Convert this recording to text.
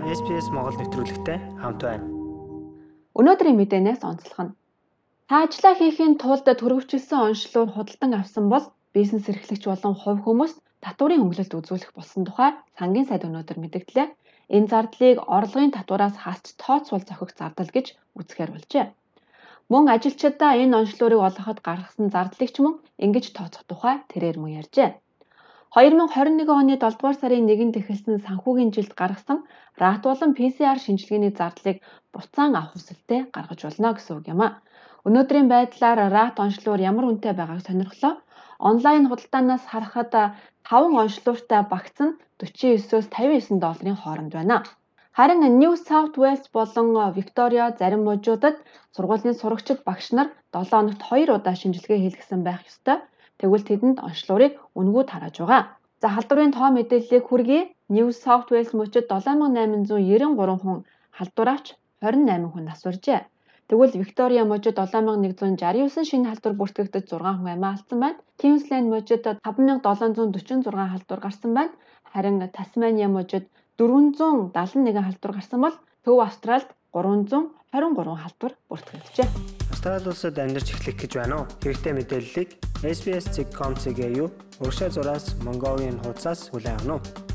SPS Монгол нэвтрүүлэгтэй хамт байна. Өнөөдрийн мэдээнээс онцлох нь та ажиллаа хийхийн тулд төрөвчлсөн онцлогоор худалдан авсан бол бизнес эрхлэгч болон хувь хүмүүст татварын хөнгөлөлт үзүүлэх болсон тухай сангийн сайд өнөөдөр мэдгдлээ. Энэ зардлыг орлогын татвараас хасч тооцвол зохих зардал гэж үзэхээр болжээ. Мөн ажилчдаа энэ онцлогыг олгоход гаргасан зардлыг ч мөн ингэж тооцох тухай тэрээр мөн ярьжээ. 2021 оны 7 дугаар сарын 1-нд эхэлсэн санхүүгийн жилд гаргасан РАТ болон PCR шинжилгээний зардлыг буцаан авах хүсэлтэд гаргаж болно гэсэн үг юм а. Өнөөдрийн байдлаар РАТ онцлогоор ямар үнэтэй байгааг сонирхлоо. Онлайн худалдаанаас харахад 5 онцлогтой багц нь 49-өөс 59 долларын хооронд байна. Харин New South Wales болон Victoria зарим мужуудад сургуулийн сурагчид багш нар 7 хоногт 2 удаа шинжилгээ хийлгэсэн байх ёстой. Тэгвэл тэдэнд онцлогыг үнгүү тарааж байгаа. За халдварын тоо мэдээллийг хүргэе. New South Wales мужид 7893 хүн халдвараач 28 хүн насваржээ. Тэгвэл Виктория мужид 7169 шинэ халдвар бүртгэгдэж 6 хүн амиа алдсан байна. Queensland мужид 5746 халдвар гарсан байна. Харин Тасмания мужид 471 халдвар гарсан бол Төв Австралид 323 халдвар бүртгэгджээ. Австрали улсад амьдарч эхлэх гэж байна уу? Хэрэгтэй мэдээллийг SBS.com.cg-ийн урагшаа зураас Mongolian хуудасаас хүлээн авах нь.